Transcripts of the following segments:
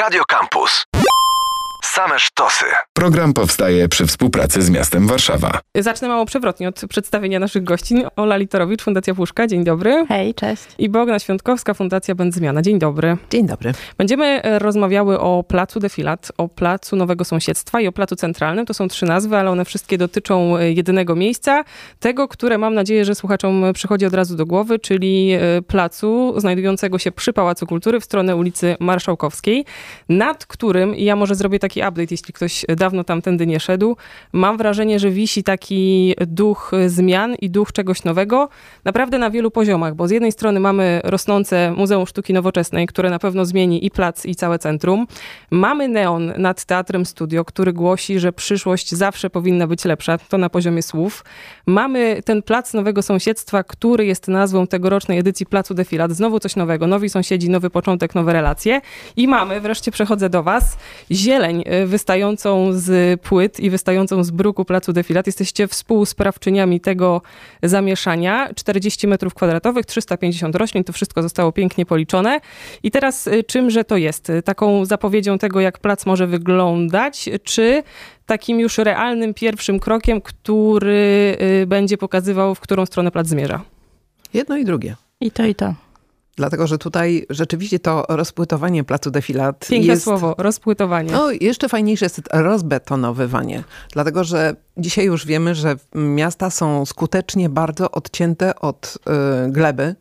Radio Campus. Same sztosy. Program powstaje przy współpracy z miastem Warszawa. Zacznę mało przewrotnie od przedstawienia naszych gości. Ola Litorowicz, Fundacja Puszka, dzień dobry. Hej, cześć. I Bogna Świątkowska, Fundacja Będzmiana, dzień dobry. Dzień dobry. Będziemy e, rozmawiały o Placu Defilat, o Placu Nowego Sąsiedztwa i o Placu Centralnym. To są trzy nazwy, ale one wszystkie dotyczą e, jedynego miejsca, tego, które mam nadzieję, że słuchaczom przychodzi od razu do głowy, czyli e, placu znajdującego się przy Pałacu Kultury w stronę ulicy Marszałkowskiej, nad którym, ja może zrobię taki update, jeśli ktoś dawno tamtędy nie szedł, mam wrażenie, że wisi taki duch zmian i duch czegoś nowego, naprawdę na wielu poziomach, bo z jednej strony mamy rosnące Muzeum Sztuki Nowoczesnej, które na pewno zmieni i plac, i całe centrum. Mamy neon nad Teatrem Studio, który głosi, że przyszłość zawsze powinna być lepsza, to na poziomie słów. Mamy ten Plac Nowego Sąsiedztwa, który jest nazwą tegorocznej edycji Placu Defilat. Znowu coś nowego, nowi sąsiedzi, nowy początek, nowe relacje. I mamy, wreszcie przechodzę do was, zieleń y, wystającą z płyt i wystającą z bruku Placu Defilat. Jesteście współsprawczyniami tego zamieszania. 40 metrów kwadratowych, 350 roślin, to wszystko zostało pięknie policzone. I teraz y, czymże to jest? Taką zapowiedzią tego, jak plac może wyglądać, czy takim już realnym pierwszym krokiem, który y, będzie pokazywał, w którą stronę plac zmierza? Jedno i drugie. I to, i to. Dlatego, że tutaj rzeczywiście to rozpłytowanie placu defilat Piękne jest... słowo, rozpłytowanie. No, jeszcze fajniejsze jest rozbetonowywanie. Dlatego, że dzisiaj już wiemy, że miasta są skutecznie bardzo odcięte od y, gleby.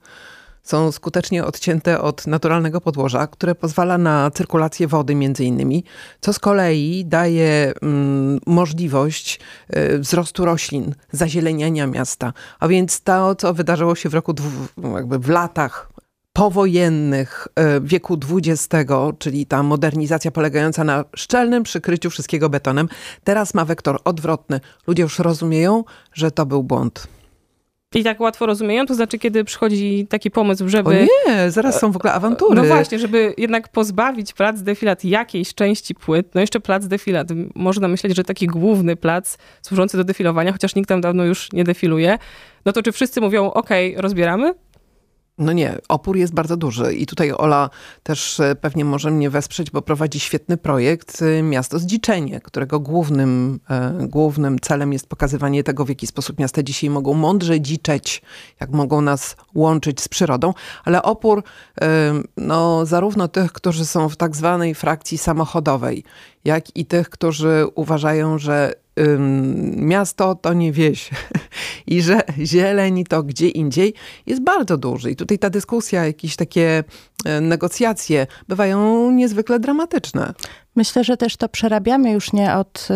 Są skutecznie odcięte od naturalnego podłoża, które pozwala na cyrkulację wody między innymi, co z kolei daje mm, możliwość y, wzrostu roślin, zazieleniania miasta. A więc to, co wydarzyło się w roku, dwu, jakby w latach powojennych e, wieku XX, czyli ta modernizacja polegająca na szczelnym przykryciu wszystkiego betonem, teraz ma wektor odwrotny. Ludzie już rozumieją, że to był błąd. I tak łatwo rozumieją, to znaczy, kiedy przychodzi taki pomysł, żeby... O nie, zaraz są w ogóle awantury. No właśnie, żeby jednak pozbawić plac defilat jakiejś części płyt, no jeszcze plac defilat, można myśleć, że taki główny plac służący do defilowania, chociaż nikt tam dawno już nie defiluje, no to czy wszyscy mówią, ok, rozbieramy? No nie, opór jest bardzo duży i tutaj Ola też e, pewnie może mnie wesprzeć, bo prowadzi świetny projekt e, Miasto Zdziczenie, którego głównym, e, głównym celem jest pokazywanie tego, w jaki sposób miasta dzisiaj mogą mądrze dziczeć, jak mogą nas łączyć z przyrodą, ale opór no, zarówno tych, którzy są w tak zwanej frakcji samochodowej, jak i tych, którzy uważają, że miasto to nie wieś i że zieleń to gdzie indziej jest bardzo duży. I tutaj ta dyskusja, jakieś takie negocjacje bywają niezwykle dramatyczne. Myślę, że też to przerabiamy już nie od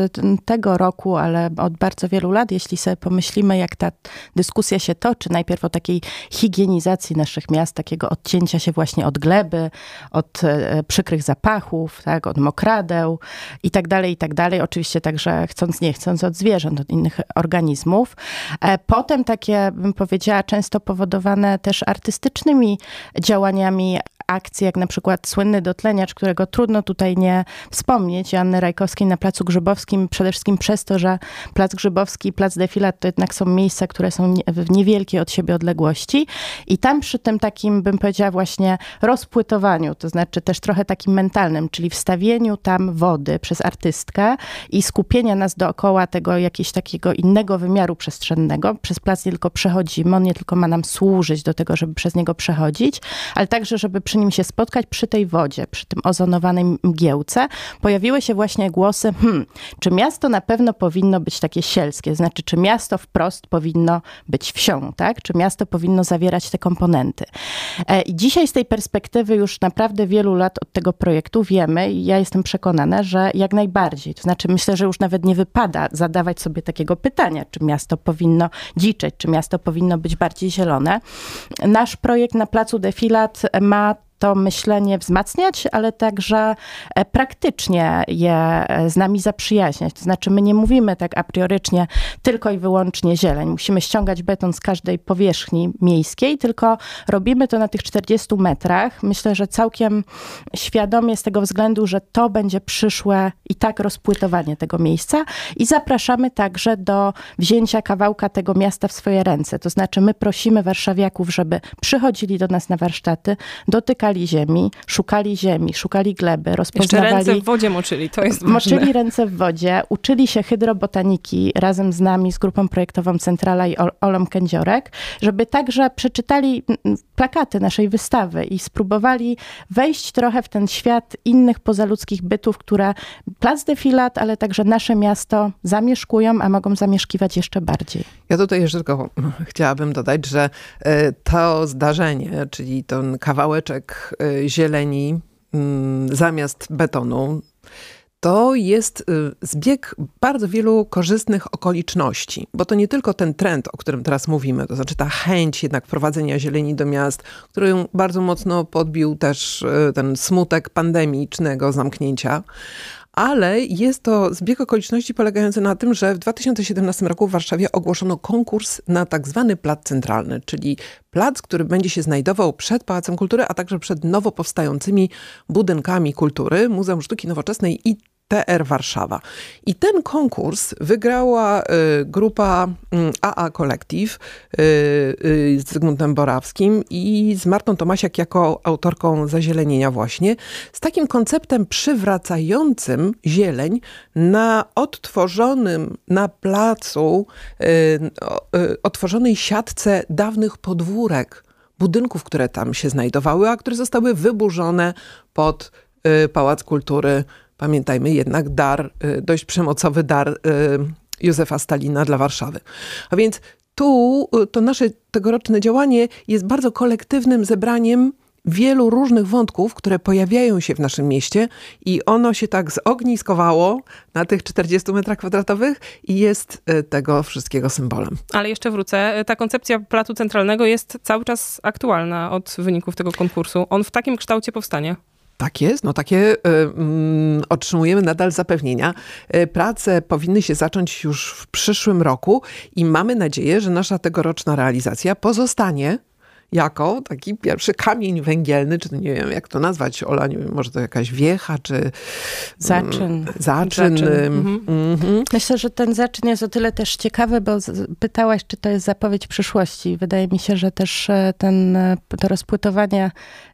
tego roku, ale od bardzo wielu lat. Jeśli sobie pomyślimy, jak ta dyskusja się toczy, najpierw o takiej higienizacji naszych miast, takiego odcięcia się właśnie od gleby, od e, przykrych zapachów, tak, od mokradeł i tak dalej, i tak dalej. Oczywiście także chcąc, nie chcąc, od zwierząt, od innych organizmów. E, potem takie, bym powiedziała, często powodowane też artystycznymi działaniami akcje, jak na przykład słynny dotleniacz, którego trudno tutaj nie wspomnieć, Joanny Rajkowskiej na Placu Grzybowskim, przede wszystkim przez to, że Plac Grzybowski i Plac Defilat to jednak są miejsca, które są w niewielkiej od siebie odległości i tam przy tym takim, bym powiedziała właśnie rozpłytowaniu, to znaczy też trochę takim mentalnym, czyli wstawieniu tam wody przez artystkę i skupienia nas dookoła tego jakiegoś takiego innego wymiaru przestrzennego. Przez plac nie tylko przechodzimy, on nie tylko ma nam służyć do tego, żeby przez niego przechodzić, ale także, żeby przy nim się spotkać przy tej wodzie, przy tym ozonowanej mgiełce, pojawiły się właśnie głosy, hmm, czy miasto na pewno powinno być takie sielskie, znaczy czy miasto wprost powinno być wsią, tak? Czy miasto powinno zawierać te komponenty. E, I dzisiaj z tej perspektywy już naprawdę wielu lat od tego projektu wiemy i ja jestem przekonana, że jak najbardziej. To znaczy myślę, że już nawet nie wypada zadawać sobie takiego pytania, czy miasto powinno dziczeć, czy miasto powinno być bardziej zielone. Nasz projekt na placu Defilat ma to myślenie wzmacniać, ale także e, praktycznie je e, z nami zaprzyjaźniać. To znaczy, my nie mówimy tak a priorycznie tylko i wyłącznie zieleń. Musimy ściągać beton z każdej powierzchni miejskiej, tylko robimy to na tych 40 metrach. Myślę, że całkiem świadomie z tego względu, że to będzie przyszłe i tak rozpłytowanie tego miejsca i zapraszamy także do wzięcia kawałka tego miasta w swoje ręce. To znaczy, my prosimy warszawiaków, żeby przychodzili do nas na warsztaty, dotykali szukali ziemi, szukali ziemi, szukali gleby, Jeszcze rozpoznawali... ręce w wodzie moczyli, to jest ważne. Moczyli ręce w wodzie, uczyli się hydrobotaniki razem z nami, z grupą projektową Centrala i Ol- Olą Kędziorek, żeby także przeczytali plakaty naszej wystawy i spróbowali wejść trochę w ten świat innych pozaludzkich bytów, które Plac Defilat, ale także nasze miasto zamieszkują, a mogą zamieszkiwać jeszcze bardziej. Ja tutaj jeszcze tylko chciałabym dodać, że e, to zdarzenie, czyli ten kawałeczek e, zieleni mm, zamiast betonu, to jest y, zbieg bardzo wielu korzystnych okoliczności, bo to nie tylko ten trend, o którym teraz mówimy, to znaczy ta chęć jednak wprowadzenia zieleni do miast, którą bardzo mocno podbił też y, ten smutek pandemicznego zamknięcia, ale jest to zbieg okoliczności polegający na tym, że w 2017 roku w Warszawie ogłoszono konkurs na tak zwany plac centralny, czyli plac, który będzie się znajdował przed Pałacem Kultury, a także przed nowo powstającymi budynkami kultury, Muzeum Sztuki Nowoczesnej i TR Warszawa. I ten konkurs wygrała y, grupa AA Collective y, y, z Zygmuntem Borawskim i z Martą Tomasiak jako autorką Zazielenienia właśnie, z takim konceptem przywracającym zieleń na odtworzonym na placu, otworzonej siatce dawnych podwórek, budynków, które tam się znajdowały, a które zostały wyburzone pod Pałac Kultury. Pamiętajmy jednak dar, y, dość przemocowy dar y, Józefa Stalina dla Warszawy. A więc tu y, to nasze tegoroczne działanie jest bardzo kolektywnym zebraniem wielu różnych wątków, które pojawiają się w naszym mieście i ono się tak zogniskowało na tych 40 metrach kwadratowych i jest tego wszystkiego symbolem. Ale jeszcze wrócę. Ta koncepcja Placu Centralnego jest cały czas aktualna od wyników tego konkursu. On w takim kształcie powstanie. Tak jest, no takie y, otrzymujemy nadal zapewnienia. Y, prace powinny się zacząć już w przyszłym roku i mamy nadzieję, że nasza tegoroczna realizacja pozostanie jako taki pierwszy kamień węgielny, czy nie wiem jak to nazwać, Ola, nie wiem, może to jakaś wiecha, czy Zaczyn. mm, zaczyn. Zaczyn, ym, mhm. Myślę, że ten zaczyn jest o tyle też ciekawy, bo pytałaś, czy to jest zapowiedź przyszłości. Wydaje mi się, że też e, ten, e, to rozpłytowanie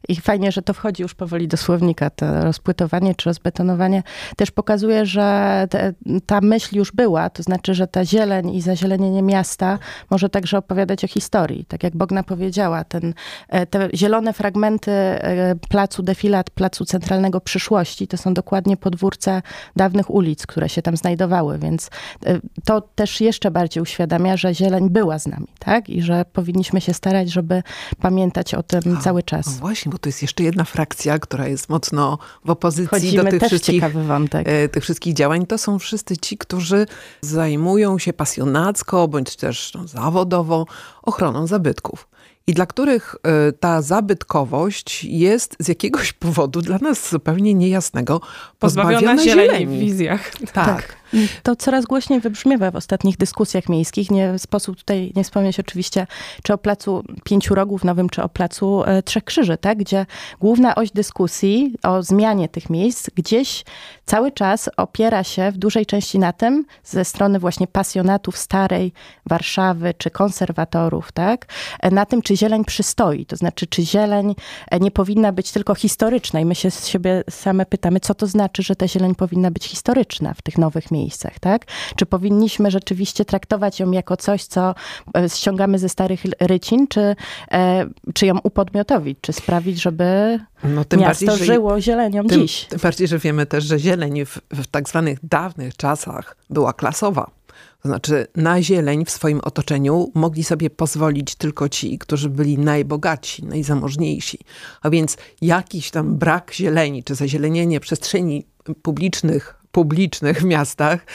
i fajnie, że to wchodzi już powoli do słownika, to rozpłytowanie czy rozbetonowanie też pokazuje, że te, ta myśl już była, to znaczy, że ta zieleń i zazielenienie miasta może także opowiadać o historii. Tak jak Bogna powiedziała, ten, e, te zielone fragmenty e, placu Defilat, placu centralnego przyszłości, to są dokładnie podwórce dawnych ulic, które się tam znajdowały, więc e, to też jeszcze bardziej uświadamia, że zieleń była z nami, tak? I że powinniśmy się starać, żeby pamiętać o tym cały No czas. właśnie, bo to jest jeszcze jedna frakcja, która jest mocno w opozycji Wchodzimy do tych wszystkich ciekawy wątek. tych wszystkich działań, to są wszyscy ci, którzy zajmują się pasjonacko bądź też no, zawodowo ochroną zabytków. I dla których e, ta zabytkowość jest z jakiegoś powodu dla nas zupełnie niejasnego Pozbawiona zieleni w wizjach. Tak. To coraz głośniej wybrzmiewa w ostatnich dyskusjach miejskich. Nie sposób tutaj nie wspomnieć oczywiście, czy o placu Pięciu Rogów Nowym, czy o placu e, Trzech Krzyży, tak? gdzie główna oś dyskusji o zmianie tych miejsc gdzieś cały czas opiera się w dużej części na tym, ze strony właśnie pasjonatów starej Warszawy, czy konserwatorów, tak? E, na tym, czy zieleń przystoi. To znaczy, czy zieleń e, nie powinna być tylko historyczna. I my się z siebie same pytamy, co to znaczy, że ta zieleń powinna być historyczna w tych nowych miejscach, tak? Czy powinniśmy rzeczywiście traktować ją jako coś, co e, ściągamy ze starych rycin, czy, e, czy ją upodmiotowić, czy sprawić, żeby No, tym miasto bardziej, że żyło zielenią Tym, dziś. tym bardziej, że wiemy też, że zieleń w, w tak zwanych dawnych czasach była klasowa. To znaczy na zieleń w swoim otoczeniu mogli sobie pozwolić tylko ci, którzy byli najbogatsi, najzamożniejsi. A więc jakiś tam brak zieleni, czy zazielenienie przestrzeni publicznych, publicznych w miastach,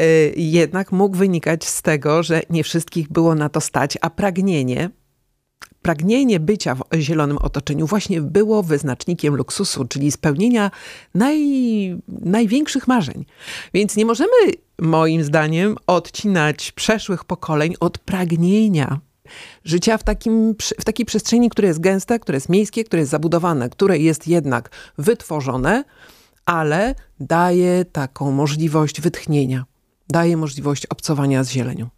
y, jednak mógł wynikać z tego, że nie wszystkich było na to stać, a pragnienie pragnienie bycia w zielonym otoczeniu właśnie było wyznacznikiem luksusu, czyli spełnienia naj, największych marzeń. Więc nie możemy, moim zdaniem, odcinać przeszłych pokoleń od pragnienia życia w, takim, w takiej przestrzeni, która jest gęsta, która jest miejskie, które jest zabudowane, które jest jednak wytworzone, ale daje taką możliwość wytchnienia, daje możliwość obcowania z zielenią.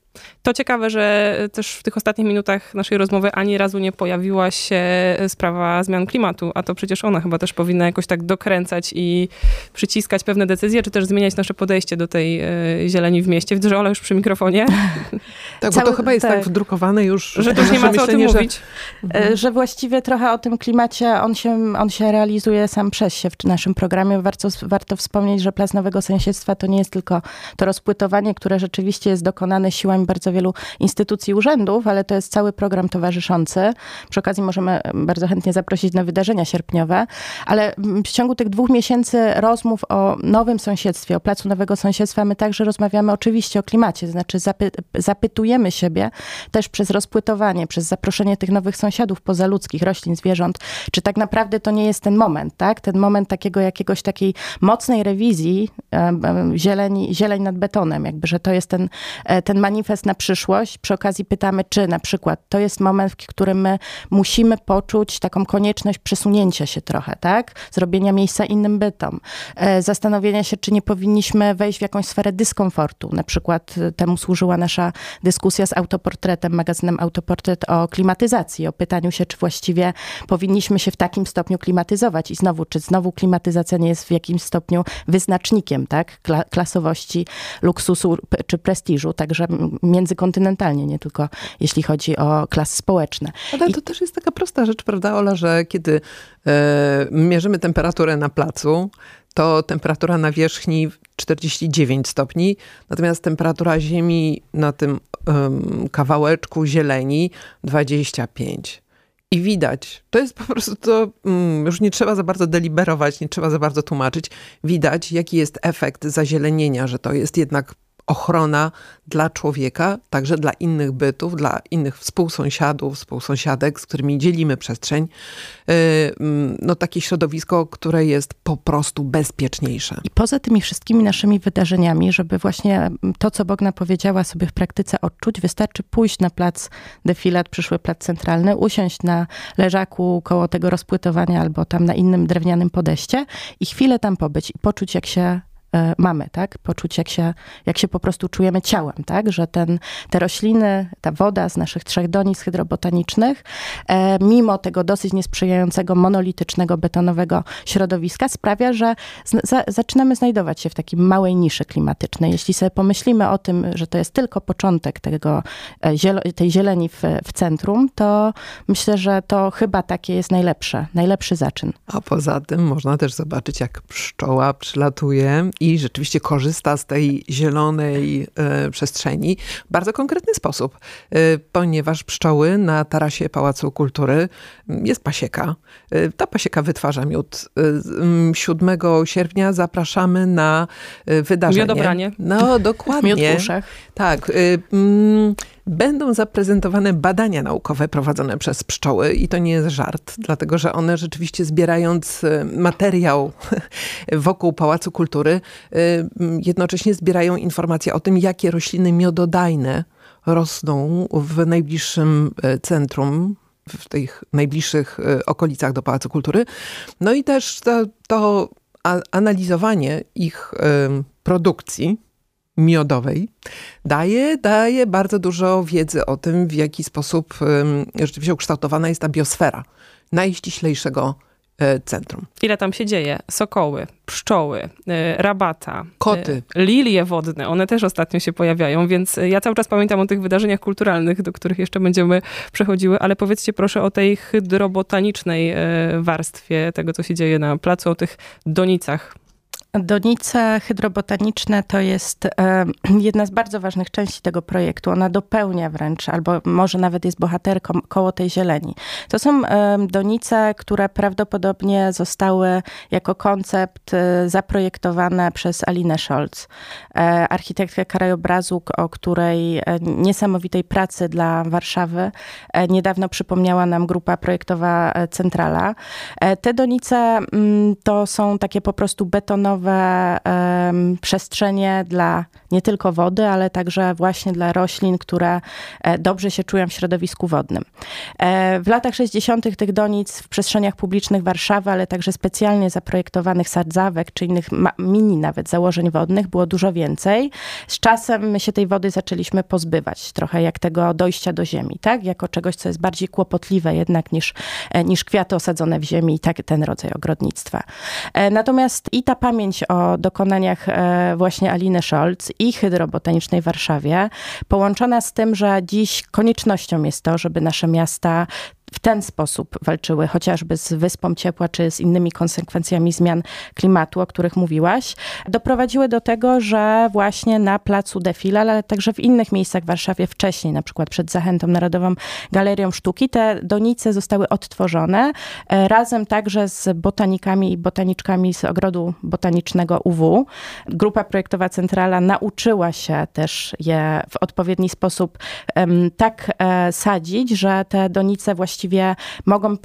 To ciekawe, że też w tych ostatnich minutach naszej rozmowy ani razu nie pojawiła się sprawa zmian klimatu, a to przecież ona chyba też powinna jakoś tak dokręcać i przyciskać pewne decyzje, czy też zmieniać nasze podejście do tej e, zieleni w mieście. Widzę, że Ola już przy mikrofonie. Tak, Cały, bo to chyba jest tak, tak wdrukowane już. Że też nie ma co o tym że... mówić. E, że właściwie trochę o tym klimacie, on się, on się realizuje sam przez się w naszym programie. Warto, warto wspomnieć, że Plac Nowego Sąsiedztwa to nie jest tylko to rozpłytowanie, które rzeczywiście jest dokonane siłami bardzo wielu instytucji, urzędów, ale to jest cały program towarzyszący. Przy okazji możemy bardzo chętnie zaprosić na wydarzenia sierpniowe, ale w ciągu tych dwóch miesięcy rozmów o nowym sąsiedztwie, o Placu Nowego Sąsiedztwa, my także rozmawiamy oczywiście o klimacie, to znaczy zapy zapytujemy siebie też przez rozpłytowanie, przez zaproszenie tych nowych sąsiadów pozaludzkich, roślin, zwierząt, czy tak naprawdę to nie jest ten moment, tak? Ten moment takiego jakiegoś takiej mocnej rewizji zieleni, zieleń nad betonem, jakby, że to jest ten, e, ten manifest na przyszłość. Przy okazji pytamy, czy na przykład to jest moment, w którym my musimy poczuć taką konieczność przesunięcia się trochę, tak? Zrobienia miejsca innym bytom. E, zastanowienia się, czy nie powinniśmy wejść w jakąś sferę dyskomfortu. Na przykład e, temu służyła nasza dyskusja z autoportretem, magazynem Autoportret o klimatyzacji, o pytaniu się, czy właściwie powinniśmy się w takim stopniu klimatyzować i znowu, czy znowu klimatyzacja nie jest w jakimś stopniu wyznacznikiem, tak? Klasowości, luksusu czy prestiżu, także międzykontynentalnie, nie tylko jeśli chodzi o klasy społeczne. Ale to też jest taka prosta rzecz, prawda, Ola, że kiedy e, mierzymy temperaturę na placu, to temperatura na wierzchni 49 stopni, natomiast temperatura ziemi na tym um, kawałeczku zieleni 25. I widać, to jest po prostu to, um, już nie trzeba za bardzo deliberować, nie trzeba za bardzo tłumaczyć. Widać, jaki jest efekt zazielenienia, że to jest jednak ochrona dla człowieka, także dla innych bytów, dla innych współsąsiadów, współsąsiadek, z którymi dzielimy przestrzeń. Y, mm, no takie środowisko, które jest po prostu bezpieczniejsze. I poza tymi wszystkimi naszymi wydarzeniami, żeby właśnie to, co Bogna powiedziała sobie w praktyce odczuć, wystarczy pójść na plac defilat, przyszły plac centralny, usiąść na leżaku koło tego rozpłytowania albo tam na innym drewnianym podejście i chwilę tam pobyć i poczuć, jak się mamy, tak? Poczuć, jak się, jak się po prostu czujemy ciałem, tak? Że ten, te rośliny, ta woda z naszych trzech donic hydrobotanicznych, e, mimo tego dosyć niesprzyjającego, monolitycznego, betonowego środowiska, sprawia, że za, zaczynamy znajdować się w takiej małej niszy klimatycznej. Jeśli sobie pomyślimy o tym, że to jest tylko początek tego, e, tej zieleni w, w centrum, to myślę, że to chyba takie jest najlepsze, najlepszy zaczyn. A poza tym można też zobaczyć, jak pszczoła przylatuje i rzeczywiście korzysta z tej zielonej e, przestrzeni w bardzo konkretny sposób, e, ponieważ pszczoły na tarasie Pałacu Kultury mm, jest pasieka. E, ta pasieka wytwarza miód. 7 sierpnia zapraszamy na wydarzenie. Miodobranie. No, dokładnie. Miód w uszach. Tak. Będą zaprezentowane badania naukowe prowadzone przez pszczoły i to nie jest żart, dlatego że one rzeczywiście zbierając e, materiał wokół Pałacu Kultury, e, jednocześnie zbierają informacje o tym, jakie rośliny miododajne rosną w najbliższym e, centrum w tych najbliższych okolicach do Pałacu Kultury. No i też to, to analizowanie ich produkcji miodowej daje, daje bardzo dużo wiedzy o tym, w jaki sposób rzeczywiście ukształtowana jest ta biosfera najściślejszego e, centrum. Ile tam się dzieje? Sokoły, pszczoły, e, rabata, koty, e, lilie wodne, one też ostatnio się pojawiają, więc ja cały czas pamiętam o tych wydarzeniach kulturalnych, do których jeszcze będziemy przechodziły, ale powiedzcie proszę o tej hydrobotanicznej warstwie tego, co się dzieje na placu, o tych donicach Donice hydrobotaniczne to jest e, jedna z bardzo ważnych części tego projektu. Ona dopełnia wręcz, albo może nawet jest bohaterką koło tej zieleni. To są e, donice, które prawdopodobnie zostały jako koncept e, zaprojektowane przez Alinę Scholz, architektkę krajobrazu, o której niesamowitej pracy dla Warszawy niedawno przypomniała nam grupa projektowa Centrala. Te donice mm, to są takie po prostu betonowe um, przestrzenie dla nie tylko wody, ale także właśnie dla roślin, które e, dobrze się czują w środowisku wodnym. E, w latach 60. tych donic w przestrzeniach publicznych Warszawy, ale także specjalnie zaprojektowanych sadzawek, czy innych mini nawet założeń wodnych było dużo więcej. Z czasem my się tej wody zaczęliśmy pozbywać, trochę jak tego dojścia do ziemi, tak? Jako czegoś, co jest bardziej kłopotliwe jednak niż, e, niż kwiaty osadzone w ziemi i tak ten rodzaj ogrodnictwa. Natomiast i ta pamięć o dokonaniach właśnie Aliny Scholz i hydrobotanicznej w Warszawie, połączona z tym, że dziś koniecznością jest to, żeby nasze miasta w ten sposób walczyły, chociażby z wyspą ciepła, czy z innymi konsekwencjami zmian klimatu, o których mówiłaś, doprowadziły do tego, że właśnie na placu Defile, ale także w innych miejscach w Warszawie wcześniej, na przykład przed Zachętą Narodową Galerią Sztuki, te donice zostały odtworzone e, razem także z botanikami i botaniczkami z ogrodu botanicznego UW. Grupa projektowa Centrala nauczyła się też je w odpowiedni sposób tak e, sadzić, że te donice właściwie właściwie mogą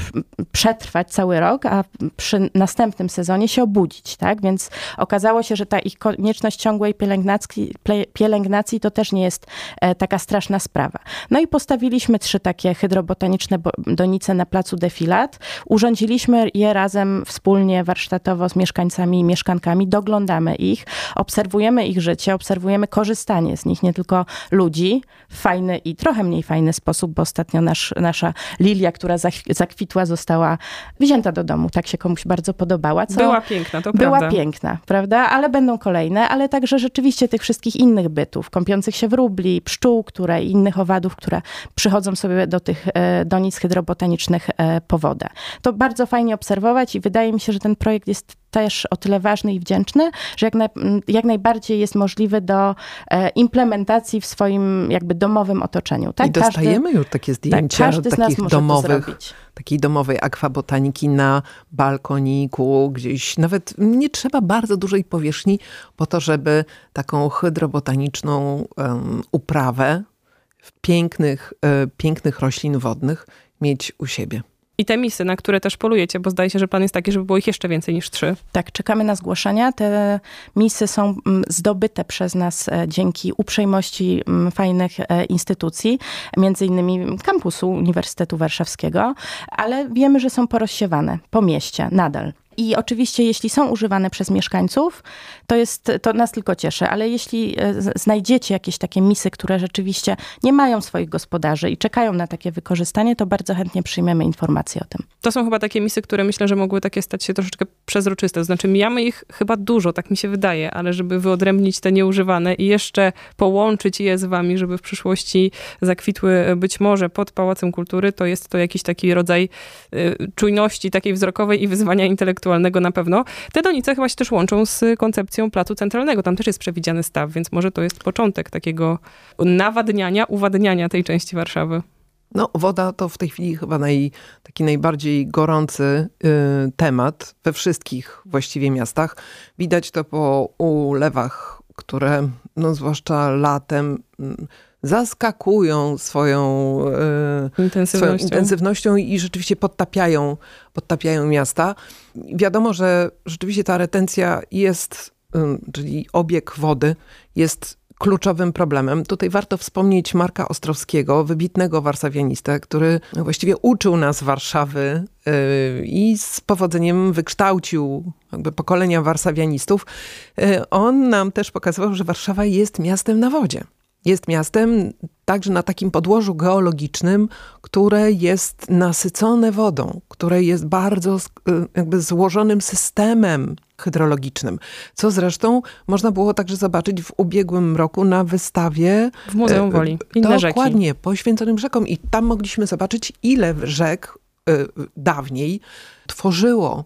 przetrwać cały rok, a przy następnym sezonie się obudzić, tak? Więc okazało się, że ta ich konieczność ciągłej pielęgnacji, pielęgnacji to też nie jest e, taka straszna sprawa. No i postawiliśmy trzy takie hydrobotaniczne donice na placu Defilat. Urządziliśmy je razem wspólnie, warsztatowo z mieszkańcami i mieszkankami, doglądamy ich, obserwujemy ich życie, obserwujemy korzystanie z nich, nie tylko ludzi, w fajny i trochę mniej fajny sposób, bo ostatnio nasz, nasza Lilia która zakwitła, została wzięta do domu. Tak się komuś bardzo podobała. Co była piękna, to była prawda. piękna, prawda? Ale będą kolejne, ale także rzeczywiście tych wszystkich innych bytów, kąpiących się w rubli, pszczół, które i innych owadów, które przychodzą sobie do tych e, donic hydrobotanicznych e, po wodę. To bardzo fajnie obserwować i wydaje mi się, że ten projekt jest też o tyle ważny i wdzięczny, że jak, naj, jak najbardziej jest możliwy do e, implementacji w swoim jakby domowym otoczeniu. Tak? I dostajemy każdy, już takie tak, zdjęcia tak, takich domowych, takiej domowej akwabotaniki na balkoniku, gdzieś nawet nie trzeba bardzo dużej powierzchni po to, żeby taką hydrobotaniczną um, uprawę pięknych, e, pięknych roślin wodnych mieć u siebie. I te misy, na które też polujecie, bo zdaje się, że plan jest taki, żeby było ich jeszcze więcej niż trzy. Tak, czekamy na zgłoszenia. Te misy są mm, zdobyte przez nas e, dzięki uprzejmości mm, fajnych e, instytucji, między innymi kampusu Uniwersytetu Warszawskiego, ale wiemy, że są porozsiewane po mieście nadal. I oczywiście, jeśli są używane przez mieszkańców, to, jest, to nas tylko cieszy, ale jeśli e, znajdziecie jakieś takie misy, które rzeczywiście nie mają swoich gospodarzy i czekają na takie wykorzystanie, to bardzo chętnie przyjmiemy informacje o tym. To są chyba takie misy, które myślę, że mogły takie stać się troszeczkę przezroczyste. Znaczy, mijamy ich chyba dużo, tak mi się wydaje, ale żeby wyodrębnić te nieużywane i jeszcze połączyć je z wami, żeby w przyszłości zakwitły e, być może pod Pałacem Kultury, to jest to jakiś taki rodzaj y, czujności takiej wzrokowej i wyzwania intelektualnego aktualnego na pewno. Te donice chyba się też łączą z koncepcją placu centralnego. Tam też jest przewidziany staw, więc może to jest początek takiego nawadniania, uwadniania tej części Warszawy. No, woda to w tej chwili chyba naj, taki najbardziej gorący y, temat we wszystkich właściwie miastach. Widać to po ulewach, które no, zwłaszcza latem y, zaskakują swoją e, intensywnością. swoją intensywnością i rzeczywiście podtapiają, podtapiają miasta. Wiadomo, że rzeczywiście ta retencja jest, czyli obieg wody jest kluczowym problemem. Tutaj warto wspomnieć Marka Ostrowskiego, wybitnego warszawianistę, który właściwie uczył nas Warszawy e, i z powodzeniem wykształcił jakby pokolenia warszawianistów. E, on nam też pokazywał, że Warszawa jest miastem na wodzie jest miastem także na takim podłożu geologicznym, które jest nasycone wodą, które jest bardzo y, jakby złożonym systemem hydrologicznym, co zresztą można było także zobaczyć w ubiegłym roku na wystawie w Muzeum y, Woli. Inne dokładnie, rzeki. poświęconym rzekom i tam mogliśmy zobaczyć ile rzek y, dawniej tworzyło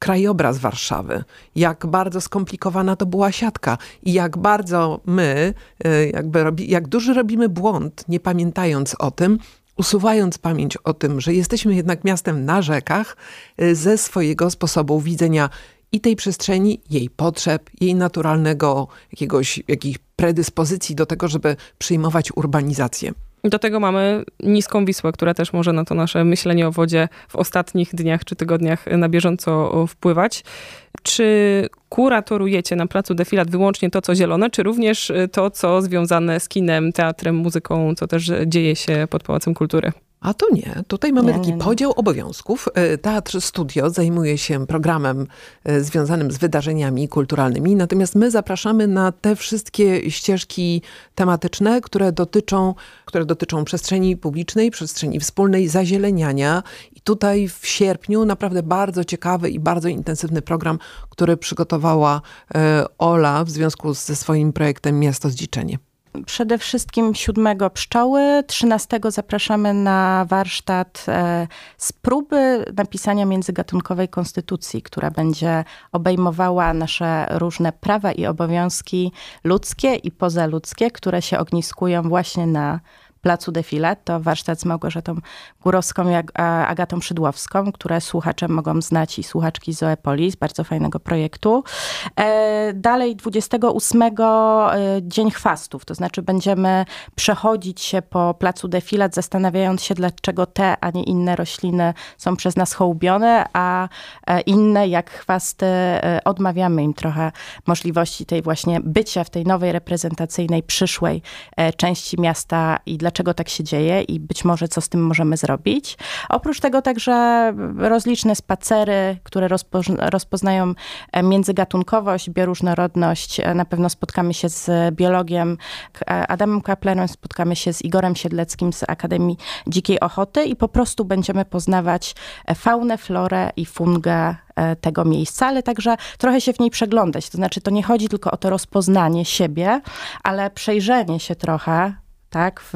krajobraz Warszawy, jak bardzo skomplikowana to była siatka i jak bardzo my, e, jakby robi, jak duży robimy błąd, nie pamiętając o tym, usuwając pamięć o tym, że jesteśmy jednak miastem na rzekach, e, ze swojego sposobu widzenia i tej przestrzeni, jej potrzeb, jej naturalnego jakiegoś, jakiejś predyspozycji do tego, żeby przyjmować urbanizację. Do tego mamy niską Wisłę, która też może na to nasze myślenie o wodzie w ostatnich dniach czy tygodniach na bieżąco wpływać. Czy kuratorujecie na placu Defilat wyłącznie to, co zielone, czy również to, co związane z kinem, teatrem, muzyką, co też dzieje się pod Pałacem Kultury? A to nie. Tutaj mamy Nie, taki nie, nie. podział obowiązków. E, Teatr Studio zajmuje się programem e, związanym z wydarzeniami kulturalnymi, natomiast my zapraszamy na te wszystkie ścieżki tematyczne, które dotyczą, które dotyczą przestrzeni publicznej, przestrzeni wspólnej, zazieleniania. I tutaj w sierpniu naprawdę bardzo ciekawy i bardzo intensywny program, który przygotowała e, Ola w związku ze swoim projektem Miasto Zdziczenie. Przede wszystkim 7 pszczoły, 13 zapraszamy na warsztat e, z próby napisania międzygatunkowej konstytucji, która będzie obejmowała nasze różne prawa i obowiązki ludzkie i pozaludzkie, które się ogniskują właśnie na Placu Defilat. To warsztat z Małgorzatą Górowską i Agatą Szydłowską, które słuchacze mogą znać i słuchaczki z Zoepolis, bardzo fajnego projektu. E, dalej 28 e, Dzień Chwastów, to znaczy będziemy przechodzić się po Placu Defilat, zastanawiając się, dlaczego te, a nie inne rośliny są przez nas hołubione, a e, inne, jak chwasty, odmawiamy im trochę możliwości tej właśnie bycia w tej nowej, reprezentacyjnej, przyszłej części miasta i dlaczego tak się dzieje i być może co z tym możemy zrobić. Oprócz tego także rozliczne spacery, które rozpoz- rozpoznają e, międzygatunkowość, bioróżnorodność. E, Na pewno spotkamy się z biologiem e, Adamem Kaplerem, spotkamy się z Igorem Siedleckim z Akademii Dzikiej Ochoty i po prostu będziemy poznawać faunę, florę i fungę tego miejsca, ale także trochę się w niej przeglądać. To znaczy, to nie chodzi tylko o to rozpoznanie siebie, ale przejrzenie się trochę tak, w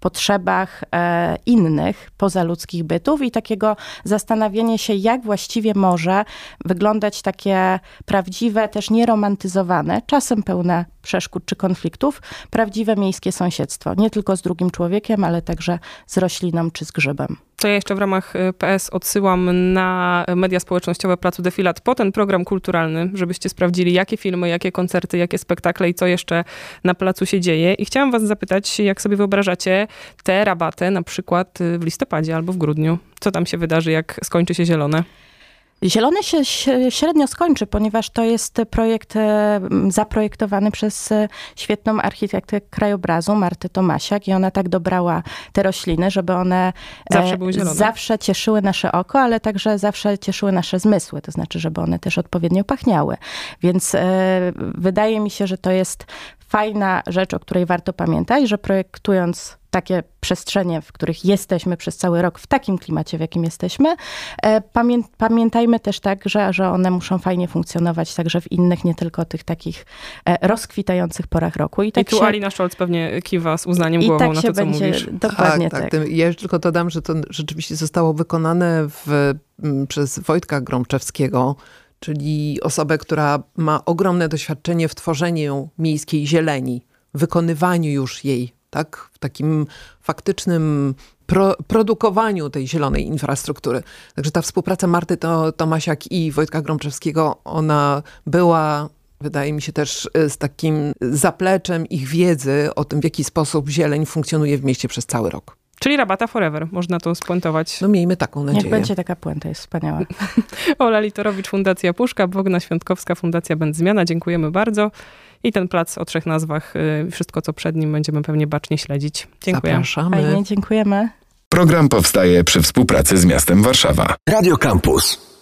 potrzebach e, innych pozaludzkich bytów i takiego zastanawianie się, jak właściwie może wyglądać takie prawdziwe, też nieromantyzowane, czasem pełne przeszkód czy konfliktów, prawdziwe miejskie sąsiedztwo. Nie tylko z drugim człowiekiem, ale także z rośliną czy z grzybem. To ja jeszcze w ramach y, PS odsyłam na media społecznościowe Placu Defilat po ten program kulturalny, żebyście sprawdzili, jakie filmy, jakie koncerty, jakie spektakle i co jeszcze na placu się dzieje. I chciałam was zapytać, jak sobie wyobrażacie te rabaty na przykład y, w listopadzie albo w grudniu? Co tam się wydarzy, jak skończy się zielone? Zielony się średnio skończy, ponieważ to jest projekt e, zaprojektowany przez e, świetną architektkę krajobrazu Martę Tomasiak i ona tak dobrała te rośliny, żeby one e, Zawsze były zielone. zawsze cieszyły nasze oko, ale także zawsze cieszyły nasze zmysły, to znaczy, żeby one też odpowiednio pachniały. Więc wydaje mi się, że to jest fajna rzecz, o której warto pamiętać, że projektując takie przestrzenie, w których jesteśmy przez cały rok, w takim klimacie, w jakim jesteśmy, e, pamię pamiętajmy też tak, że, że one muszą fajnie funkcjonować także w innych, nie tylko tych takich e, rozkwitających porach roku. I I tak tu się, Alina Scholz pewnie kiwa z uznaniem i głową tak na to, co będzie, mówisz. dokładnie tak. Tym- Ja już tylko dodam, że to rzeczywiście zostało wykonane w, przez Wojtka Gromczewskiego, czyli osobę, która ma ogromne doświadczenie w tworzeniu miejskiej zieleni, wykonywaniu już jej, tak, w takim faktycznym pro, produkowaniu tej zielonej infrastruktury. Także ta współpraca Marty to, Tomasiak i Wojtka Gromczewskiego, ona była Wydaje mi się też y, z takim zapleczem ich wiedzy o tym, w jaki sposób zieleń funkcjonuje w mieście przez cały rok. Czyli rabata forever, można to spuentować. No miejmy taką nadzieję. Niech będzie taka puenta, jest wspaniała. Ola Litorowicz, Fundacja Puszka, Bogna Świątkowska, Fundacja Będzmiana. Dziękujemy bardzo. I ten plac o trzech nazwach, y, wszystko co przed nim będziemy pewnie bacznie śledzić. Dziękuję. Zapraszamy. Fajnie, dziękujemy. Program powstaje przy współpracy z miastem Warszawa. Radio Campus.